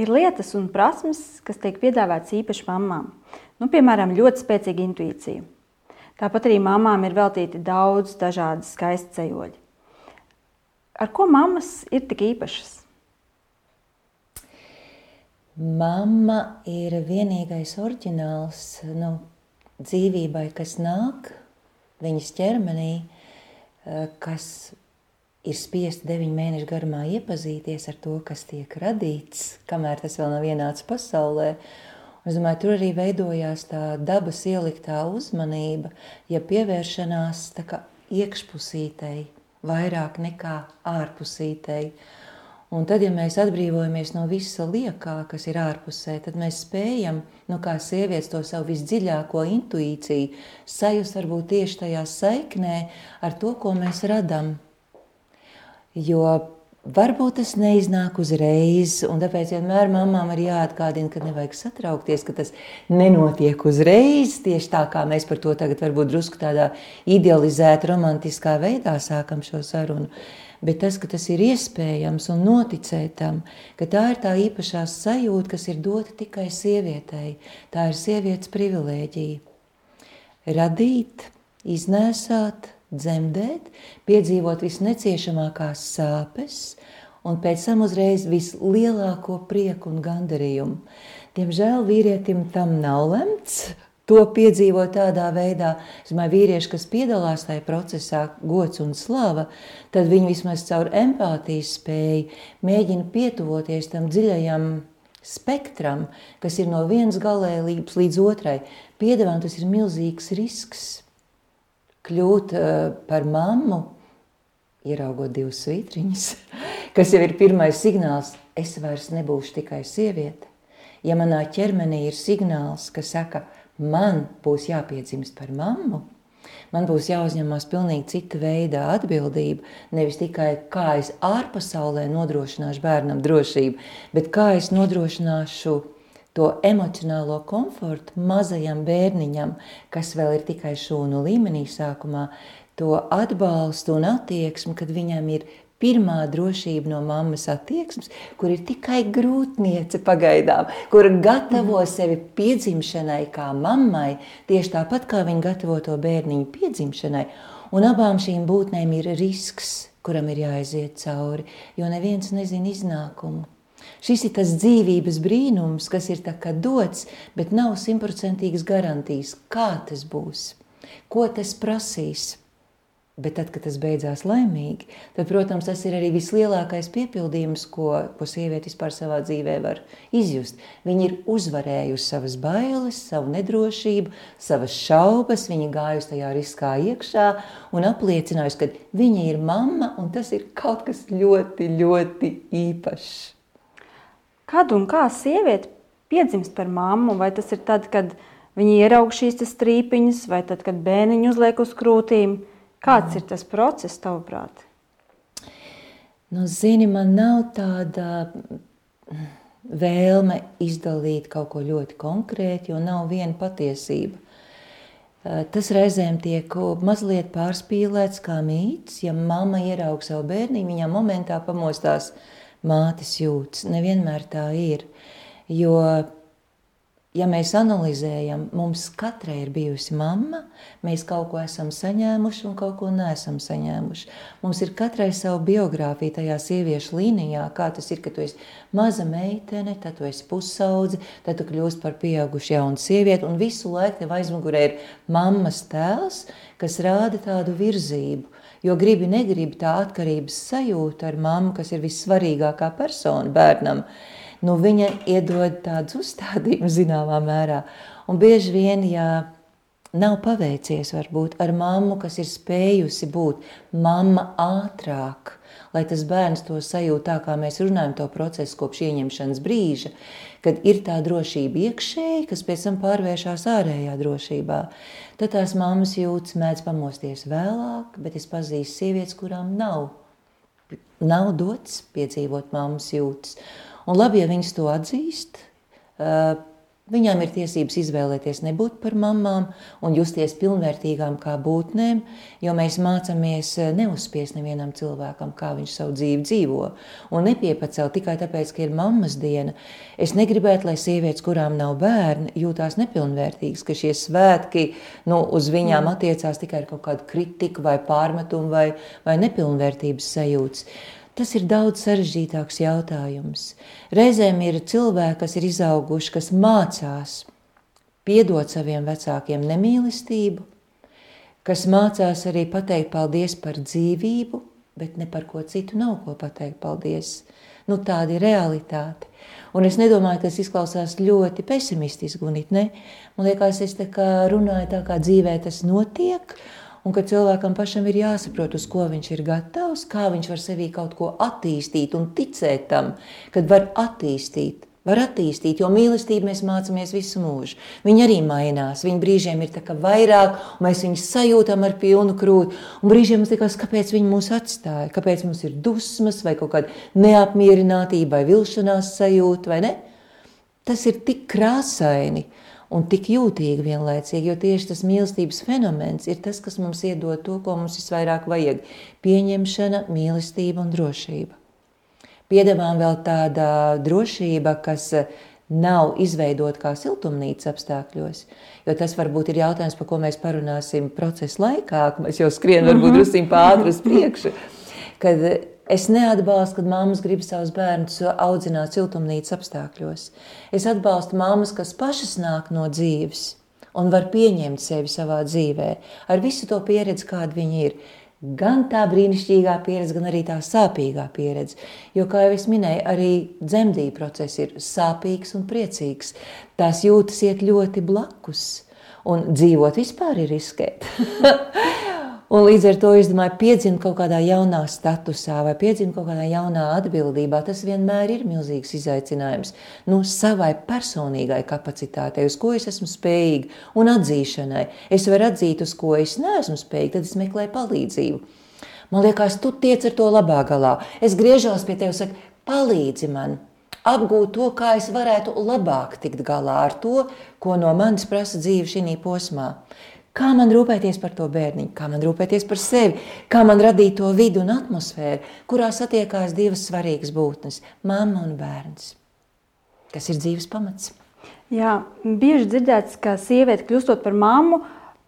Ir lietas un prasmes, kas tiek piedāvātas īpaši mamām. Nu, piemēram, ļoti spēcīga intuīcija. Tāpat arī mamām ir veltīti daudz dažādu skaistu ceļoļu. Ar ko mammas ir tik īpašas? Mama ir vienīgais oriģināls nu, dzīvībai, kas nāk viņas ķermenī, eh, kas ir spiesti deviņu mēnešu garumā iepazīties ar to, kas tiek radīts, kamēr tas vēl nav ienācis pasaulē. Es domāju, tur arī veidojās tā dabas ieliktā uzmanība, ja pievēršanās iekšpusītei vairāk nekā ārpusītei. Un tad, ja mēs atbrīvojamies no visa liekā, kas ir ārpusē, tad mēs spējam, nu, kā sievietes, to savu visdziļāko intuīciju sajust varbūt tieši tajā saiknē ar to, ko mēs radām Jo varbūt tas neiznāk uzreiz, tāpēc vienmēr mamām ir jāatgādina, ka nevajag satraukties, ka tas nenotiek uzreiz, tieši tā kā mēs par to tagad varbūt drusku tādā idealizēta, romantiskā veidā sākam šo sarunu. Bet tas, ka tas ir iespējams un noticēt tam, ka tā ir tā īpašā sajūta, kas ir dota tikai sievietei, tā ir sievietes privilēģija. Radīt, iznēsāt, dzemdēt, piedzīvot visneciešamākās sāpes un pēc tam uzreiz vislielāko prieku un gandarījumu. Diemžēl vīrietim tam nav lemts. To piedzīvot tādā veidā, domāju, vīrieši, kas piedalās tajā procesā, gods un slava, tad viņi vismaz caur empātijas spēju mēģina pietuvoties tam dziļajam spektram, kas ir no vienas galējības līdz otrai. Piedāvājot, tas ir milzīgs risks kļūt uh, par mammu, ieraugot divas svītriņas, kas jau ir pirmais signāls, es vairs nebūšu tikai sieviete. Ja manā ķermenī ir signāls, kas saka, man būs jāpiedzimst par mammu, man būs jāuzņemās pilnīgi cita veida atbildība. Nevis tikai kā es ārpasaulē nodrošināšu bērnam drošību, bet kā es nodrošināšu to emocionālo komfortu mazajam bērniņam, kas vēl ir tikai šūnu līmenī sākumā, to atbalstu un attieksmi, kad viņam ir pirmā drošība no mammas attieksmes, kur ir tikai grūtniece pagaidām, kur gatavo mhm. sevi piedzimšanai kā mammai, tieši tāpat kā viņa gatavo to bērniņu piedzimšanai. Un abām šīm būtnēm ir risks, kuram ir jāaiziet cauri, jo neviens nezina iznākumu. Šis ir tas dzīvības brīnums, kas ir dots, bet nav simtprocentīgas garantijas, kā tas būs, ko tas prasīs. Bet tad, kad tas beidzās laimīgi, tad, protams, tas ir arī vislielākais piepildījums, ko, ko sieviete vispār savā dzīvē var izjust. Viņa ir uzvarējusi savas bailes, savu nedrošību, savas šaubas, viņa gājusi tajā riskā iekšā un apliecinājusi, ka viņa ir mamma un tas ir kaut kas ļoti, ļoti īpašs. Kad un kā sieviete piedzimst par mammu? Vai tas ir tad, kad viņa ieraug šīs strīpiņas, vai tad, kad bērniņu uzliek uz krūtīm? Kāds ir tas process, tavuprāt? Nu, zini, man nav tāda vēlme izdalīt kaut ko ļoti konkrētu, jo nav viena patiesība. Eh, tas reizēm tiek mazliet pārspīlēts kā mīts. Ja mamma ieraug savu bērnu, viņa momentā pamostās mātes jūtas. Nevienmēr tā ir. Jo, ja mēs analizējam, mums katrai ir bijusi mamma, mēs kaut ko esam saņēmuši un kaut ko neesam saņēmuši. Mums ir katrai sava biogrāfija tajā sieviešu līnijā, kā tas ir, ka tu esi maza meitene, tad tu esi pusaudze, tad tu kļūsi par pieaugušu jaunu sievieti, un visu laiku tev aizmugurē ir mammas tēls, kas rāda tādu virzību. Jo gribi, negribi tā atkarības sajūta ar mammu, kas ir vissvarīgākā persona bērnam, nu, viņa iedod tādus uzstādījumus zināmā mērā. Un bieži vien, ja nav paveicies varbūt ar mammu, kas ir spējusi būt mamma ātrāk, lai tas bērns to sajūt tā, kā mēs runājam to procesu kopš ieņemšanas brīža, kad ir tā drošība iekšēji, kas pēc tam pārvēršas ārējā drošībā. Tad tās mammas jūtas, mēdz pamosties vēlāk, bet es pazīstu sievietes, kurām nav, nav dots piedzīvot mammas jūtas. Un labi, ja viņas to atzīst, Viņām ir tiesības izvēlēties nebūt par mamām un justies pilnvērtīgām kā būtnēm, jo mēs mācāmies eh, neuzspiest nevienam cilvēkam, kā viņš savu dzīvi dzīvo. Un nepiepacelt tikai tāpēc, ka ir mammas diena. Es negribētu, lai sievietes, kurām nav bērni, jūtās nepilnvērtīgas, ka šie svētki nu, uz viņām mm. attiecās tikai ar kaut kādu kritiku vai pārmetumu vai, vai nepilnvērtības sajūtas. Tas ir daudz sarežģītāks jautājums. Reizēm ir cilvēki, kas ir izauguši, kas mācās piedot saviem vecākiem nemīlestību, kas mācās arī pateikt paldies par dzīvību, bet ne par ko citu nav ko pateikt paldies. Nu, tāda ir realitāte. Un es nedomāju, tas izklausās ļoti pesimistiski, un it ne. Man liekas, es tā kā runāju tā, kā dzīvē tas notiek, un ka cilvēkam pašam ir jāsaprot, uz ko viņš ir gatavs, kā viņš var sevī kaut ko attīstīt un ticēt tam, kad var attīstīt. Var attīstīt, jo mīlestību mēs mācāmies visu mūžu. Viņa arī mainās. Viņa brīžiem ir vairāk, un mēs viņus sajūtam ar pilnu krūti. Un brīžiem mums liekas, kāpēc viņi mūs atstāja, kāpēc mums ir dusmas, vai kaut kāda neapmierinātība, vai vilšanās sajūta, vai ne? Tas ir tik krāsaini un tik jūtīgi vienlaicīgi, jo tieši tas mīlestības fenomens ir tas, kas mums iedod to, ko mums visvairāk vajag - pieņemšana, mīlestība un drošība. Piedevām vēl tāda drošība, kas nav izveidota kā siltumnīca apstākļos, jo tas varbūt ir jautājums, par ko mēs parunāsim procesa laikā, mēs jau skrienam varbūt drusciņ pāri uz priekšu, kad Es neatbalstu, kad mammas grib savus bērnus audzināt siltumnīcas apstākļos. Es atbalstu mammas, kas pašas nāk no dzīves un var pieņemt sevi savā dzīvē, ar visu to pieredzi, kāda viņa ir. Gan tā brīnišķīgā pieredze, gan arī tā sāpīgā pieredze. Jo, kā jau es minēju, arī dzemdību process ir sāpīgs un priecīgs. Tās jūtas iet ļoti blakus, un dzīvot vispār ir riskēt. Un līdz ar to es domāju, piedzimt kaut kādā jaunā statusā vai piedzimt kaut kādā jaunā atbildībā, tas vienmēr ir milzīgs izaicinājums. Nu, savai personīgai kapacitātei, uz ko es esmu spējīga, un atzīšanai. Es varu atzīt, uz ko es neesmu spējīga, tad es meklēju palīdzību. Man liekas, tu tiec ar to labā galā. Es griežos pie tevis un saku, palīdzi man, apgūt to, kā es varētu labāk tikt galā ar to, ko no manis prasa dzīve šī posmā. Kā man rūpēties par to bērniņu, kā man rūpēties par sevi, kā man radīt to vidu un atmosfēru, kurā satiekās divas svarīgas būtnes - mamma un bērns. Tas ir dzīves pamats. Jā, bieži dzirdēts, ka sieviete kļūstot par mammu,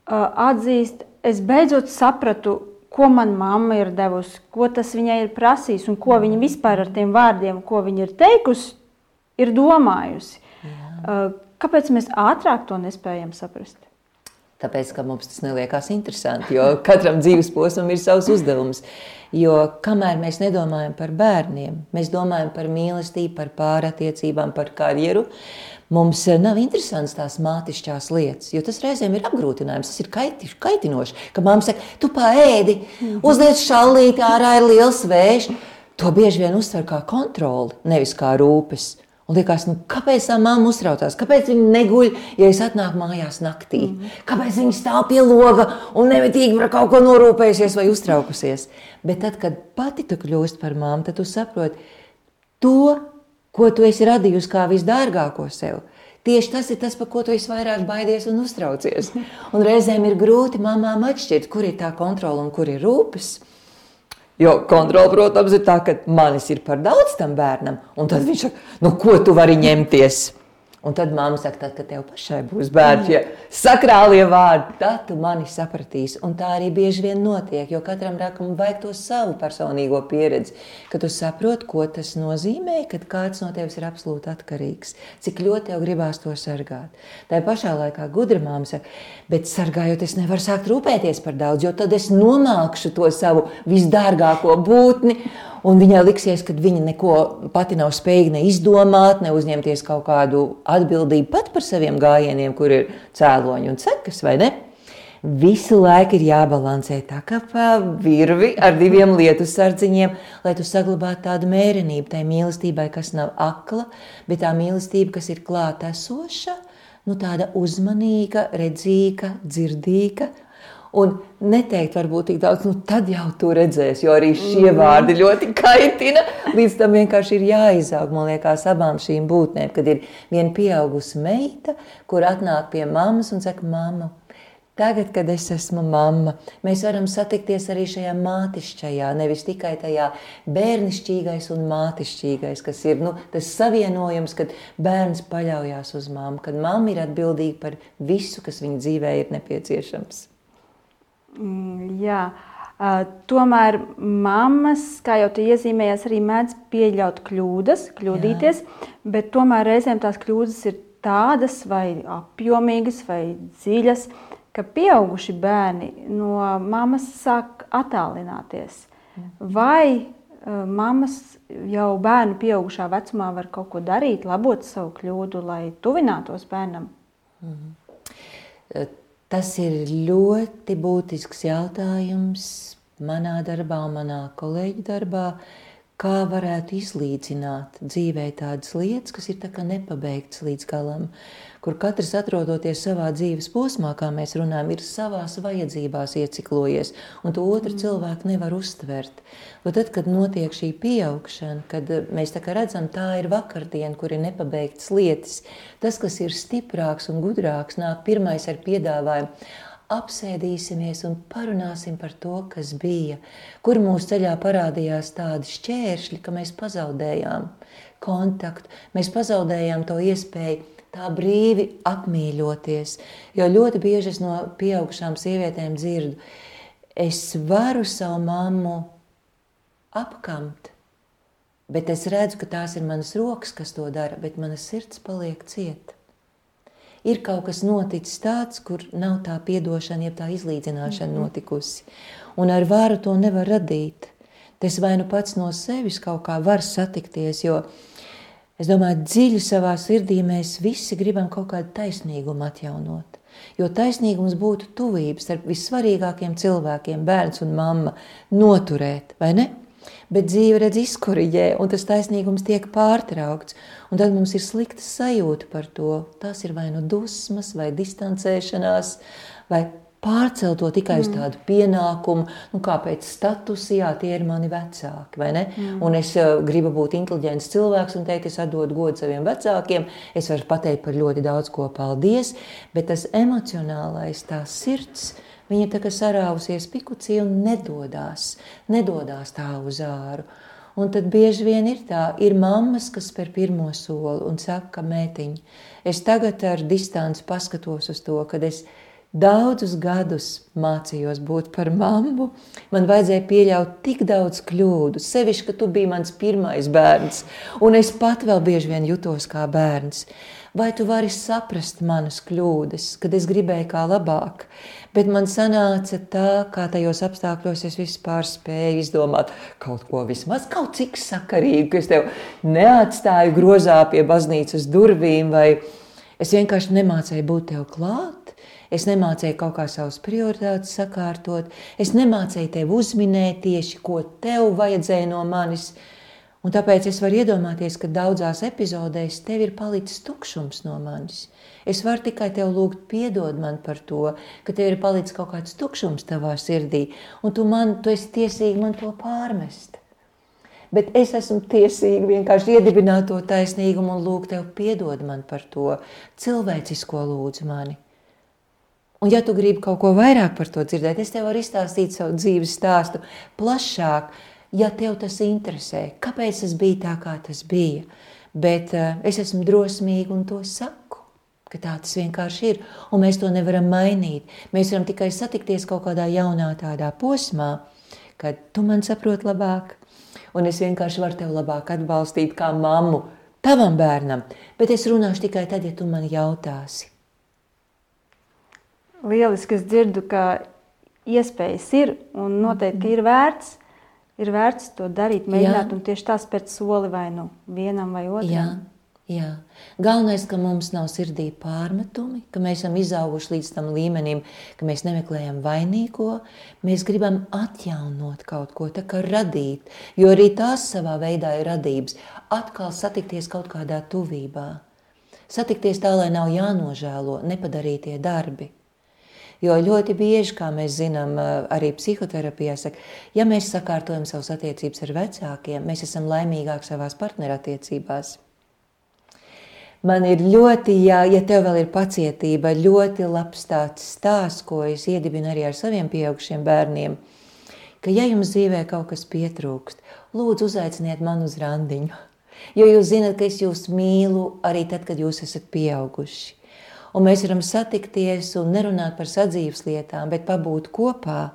atzīst, es beidzot sapratu, ko man mamma ir devusi, ko tas viņai ir prasījis un ko viņa vispār ar tiem vārdiem, ko viņa ir teikusi, ir domājusi. Jā. Kāpēc mēs ātrāk to nespējam saprast? Tāpēc, ka mums tas neliekas interesanti, jo katram dzīves posmam ir savs uzdevums. Jo kamēr mēs nedomājam par bērniem, mēs domājam par mīlestību, par pārattiecībām, par karjeru. Mums nav interesants tās mātišķās lietas, jo tas reizēm ir apgrūtinājums, tas ir kaitiš, kaitinoši. Kad mamma saka, tu paēdi, uzliec šallīti, ārā ir liels vējš. To bieži vien uztver kā kontroli, nevis kā rūpes. Un liekas, nu, kāpēc tā mamma uztraucās? Kāpēc viņa neguļ, ja es atnāku mājās naktī? Mm. Kāpēc viņa stāv pie loga un nemitīgi par kaut ko norūpējusies vai uztraukusies? Bet tad, kad pati tu kļūsti par mammu, tad tu saproti to, ko tu esi radījusi kā visdārgāko sev. Tieši tas ir tas, par ko tu visvairāk baidies un uztraucies. Un reizēm ir grūti mamām atšķirt, kur ir tā kontrola un kur ir rūpes. Jo kontrole, protams, ir tā, ka manis ir par daudz tam bērnam. Un tad viņš saka, nu, ko tu vari ņemties? Un tad mamma saka, tad, kad tev pašai būs bērns, ja sakrālie vārdi, tad tu mani sapratīsi. Un tā arī bieži vien notiek, jo katram rakam vajag to savu personīgo pieredzi, kad tu saproti, ko tas nozīmē, kad kāds no tevis ir absolūti atkarīgs, cik ļoti tev gribās to sargāt. Tā pašā laikā gudra māma saka, bet sargājot, es nevaru sākt rūpēties par daudz, jo tad es nomākšu to savu visdārgāko būtni un viņai liksies, ka viņa neko pati nav spējīga ne izdomāt, ne uzņemties kaut kādu atbildību pat par saviem gājieniem, kur ir cēloņi un sekas, vai ne? Visu laiku ir jābalansē tā kā virvi ar diviem lietu sardziņiem, lai tu saglabātu tādu mērenību, tai mīlestībai, kas nav akla, bet tā mīlestība, kas ir klāta esoša, nu tāda uzmanīga, redzīga, dzirdīga, Un neteikt, varbūt tik daudz, nu tad jau tu redzēsi, jo arī šie mm. vārdi ļoti kaitina. Līdz tam vienkārši ir jāizaug, man liekas, abām šīm būtnēm, kad ir viena pieaugusi meita, kur atnāk pie mammas un saka, mamma, Tagad, kad es esmu mamma, mēs varam satikties arī šajā mātišķajā, nevis tikai tajā bērnišķīgais un mātišķīgais, kas ir nu, tas savienojums, kad bērns paļaujas uz mammu, kad mamma ir atbildīga par visu, kas viņa dzīvē ir nepieciešams. Mm, jā. Uh, tomēr mammas, kā jau te iezīmējās, arī mēdz pieļaut kļūdas, kļūdīties, Jā. bet tomēr reizēm tās kļūdas ir tādas vai apjomīgas vai dziļas, ka pieauguši bērni no mammas sāk attālināties. Vai uh, mammas jau bērnu pieaugušā vecumā var kaut ko darīt, labot savu kļūdu, lai tuvinātos bērnam? Mm. Tas ir ļoti būtisks jautājums manā darbā manā kolēģa darbā. Kā varētu izlīdzināt dzīvē tādas lietas, kas ir nepabeigtas līdz galam? Uh, kur katrs atrodoties savā dzīves posmā, kā mēs runājam, ir savās vajadzībās ieciklojies, un to otru mm. cilvēku nevar uztvert. Bet tad, kad notiek šī pieaugšana, kad eh, mēs tā kā redzam, tā ir vakardiena, kur ir nepabeigtas lietas, tas, kas ir stiprāks un gudrāks, nāk pirmais ar piedāvājumu apsēdīsimies un parunāsim par to, kas bija, kur mūsu ceļā parādījās tādi šķēršļi, ka mēs pazaudējām kontaktu, mēs pazaudējām to iespēju tā brīvi apmīļoties. Jo ļoti bieži es no pieaugušām sievietēm dzirdu, es varu savu mammu apkamt, bet es redzu, ka tās ir manas rokas, kas to dara, bet mana sirds paliek cieta. Ir kaut kas noticis tāds, kur nav tā piedošana, jeb tā izlīdzināšana mm -hmm. notikusi. Un ar varu to nevar radīt. Tas vai nu pats no sevis kaut kā var satikties, jo Es domāju, dziļi savā sirdī mēs visi gribam kaut kādu taisnīgumu atjaunot. Jo taisnīgums būtu tuvības starp vissvarīgākiem cilvēkiem, bērns un mamma, noturēt, vai ne? Bet dzīve redz izkoriģē, un tas taisnīgums tiek pārtraukts. Un tad mums ir slikta sajūta par to. Tas ir vai nu dusmas, vai distancēšanās, vai pārcelt to tikai mm. uz tādu pienākumu, nu, kāpēc statusā, jā, tie ir mani vecāki. Mm. Un es uh, gribu būt inteliģents cilvēks un teikt, es atdodu godu saviem vecākiem. Es varu pateikt par ļoti daudz ko paldies, bet tas emocionālais, tā sirds. Viņa tā kā sarāvusies pikucī un nedodas, nedodas tā uz āru. Un tad bieži vien ir tā, ir mammas, kas spēr pirmo soli un saka, mētiņ, es tagad ar distanci paskatos uz to, kad es esmu Daudzus gadus mācījos būt par mammu. Man vajadzēja pieļaut tik daudz kļūdu, sevišķi, ka tu biji mans pirmais bērns, un es pat vēl bieži vien jutos kā bērns. Vai tu vari saprast manas kļūdas, kad es gribēju kā labāk? Bet man sanāca tā, kā tajos apstākļos es vispār spēju izdomāt kaut ko vismaz kaut cik sakarīgu, ka es tev neatstāju grozā pie baznīcas durvīm, vai es vienkārši nemācēju būt tev klāt es nemācīju kaut kā savas prioritātes sakārtot, es nemācīju tev uzminēt tieši, ko tev vajadzēja no manis. Un tāpēc es varu iedomāties, ka daudzās epizodēs tev ir palicis tukšums no manis. Es varu tikai tev lūgt, piedod man par to, ka tev ir palicis kaut kāds tukšums tavā sirdī, un tu, man, tu esi tiesīgi man to pārmest. Bet es esmu tiesīga vienkārši iedibināt to taisnīgumu un lūgt tev, piedod man par to cilvēcisko lūdzu mani. Un, ja tu gribi kaut ko vairāk par to dzirdēt, es tev varu izstāstīt savu dzīves stāstu plašāk, ja tev tas interesē. Kāpēc tas bija tā, kā tas bija? Bet uh, es esmu drosmīga un to saku. Ka tā tas vienkārši ir, un mēs to nevaram mainīt. Mēs varam tikai satikties kaut kādā jaunā tādā posmā, kad tu man saproti labāk, un es vienkārši varu tevi labāk atbalstīt kā mammu tavam bērnam, bet es runāšu tikai tad, ja tu man jautāsi lieliski es dzirdu, ka iespējas ir un noteikti ir vērts. Ir vērts to darīt, mēģināt, jā. un tieši tā spērt soli vai nu vienam vai otram. Jā. Jā. Galvenais, ka mums nav sirdī pārmetumi, ka mēs esam izauguši līdz tam līmenim, ka mēs nemeklējam vainīgo. Mēs gribam atjaunot kaut ko, tā kā radīt, jo arī tās savā veidā ir radības. Atkal satikties kaut kādā tuvībā. Satikties tā, lai nav jānožēlo nepadarītie darbi. Jo ļoti bieži, kā mēs zinām, arī psihoterapijā saka, ja mēs sakārtojam savas attiecības ar vecākiem, mēs esam laimīgāki savās partnerattiecībās. Man ir ļoti, ja, ja tev vēl ir pacietība, ļoti labs tāds stāsts, ko es iedibinu arī ar saviem pieaugušiem bērniem, ka ja jums dzīvē kaut kas pietrūkst, lūdzu uzaiciniet man uz randiņu. Jo jūs zinat, ka es jūs mīlu arī tad, kad jūs esat pieauguši un mēs varam satikties un nerunāt par sadzīves lietām, bet pabūt kopā.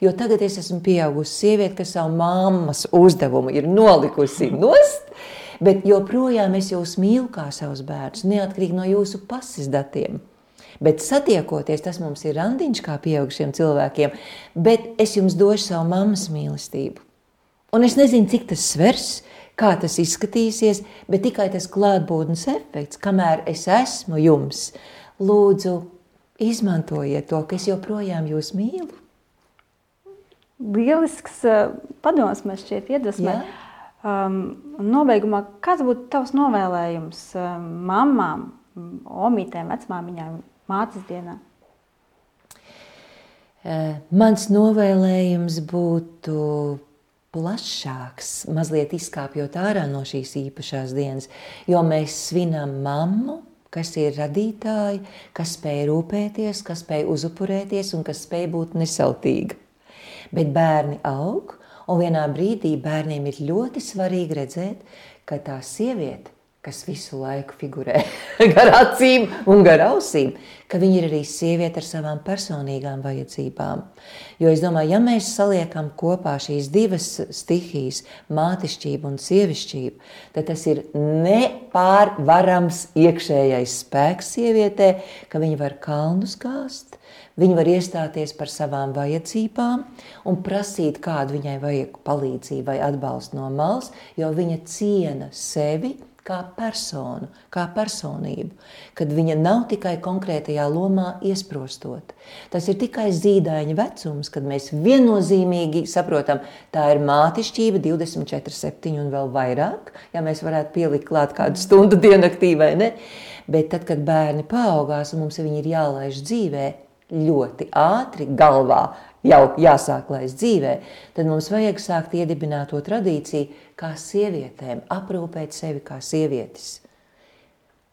Jo tagad es esmu pieaugusi sieviete, kas savu mammas uzdevumu ir nolikusi nost, bet joprojām es jūs mīlu kā savus bērnus, neatkarīgi no jūsu pasis datiem. Bet satiekoties, tas mums ir randiņš kā pieaugušiem cilvēkiem, bet es jums došu savu mammas mīlestību. Un es nezinu, cik tas svers, kā tas izskatīsies, bet tikai tas klātbūtnes efekts, kamēr es esmu jums, lūdzu, izmantojiet to, ka es joprojām jūs mīlu. Lielisks uh, padoms man šķiet iedvesmē. Um, nobeigumā, kāds būtu tavs novēlējums um, mamām, omītēm, vecmāmiņām, mācas dienā? Uh, mans novēlējums būtu plašāks, mazliet izkāpjot ārā no šīs īpašās dienas, jo mēs svinam mammu, kas ir radītāji, kas spēj rūpēties, kas spēj uzupurēties un kas spēj būt nesautīga. Bet bērni aug, un vienā brīdī bērniem ir ļoti svarīgi redzēt, ka tā sieviete kas visu laiku figurē gar acīm un gar ausīm, ka viņa ir arī sieviete ar savām personīgām vajadzībām. Jo es domāju, ja mēs saliekam kopā šīs divas stihijas, mātišķību un sievišķību, tad tas ir nepārvarams iekšējais spēks sievietē, ka viņa var kalnus kāst, Viņa var iestāties par savām vajadzībām un prasīt, kādu viņai vajag palīdzību vai atbalstu no malas, jo viņa ciena sevi kā personu, kā personību, kad viņa nav tikai konkrētajā lomā iesprostot. Tas ir tikai zīdaiņa vecums, kad mēs viennozīmīgi saprotam, tā ir mātišķība 24, 7 un vēl vairāk, ja mēs varētu pielikt klāt kādu stundu diennaktī vai ne. Bet tad, kad bērni paaugās un mums viņi ir jālaiž dzīvē, ļoti ātri galvā jau jāsāk laist dzīvē, tad mums vajag sākt iedibināt to tradīciju, kā sievietēm, aprūpēt sevi kā sievietes.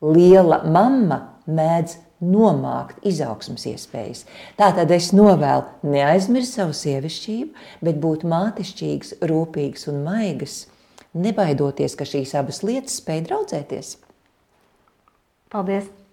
Liela mamma mēdz nomākt izaugsmas iespējas. Tātad es novēlu neaizmirst savu sievišķību, bet būt mātišķīgs, rūpīgs un maigs, nebaidoties, ka šīs abas lietas spēj draudzēties. Paldies!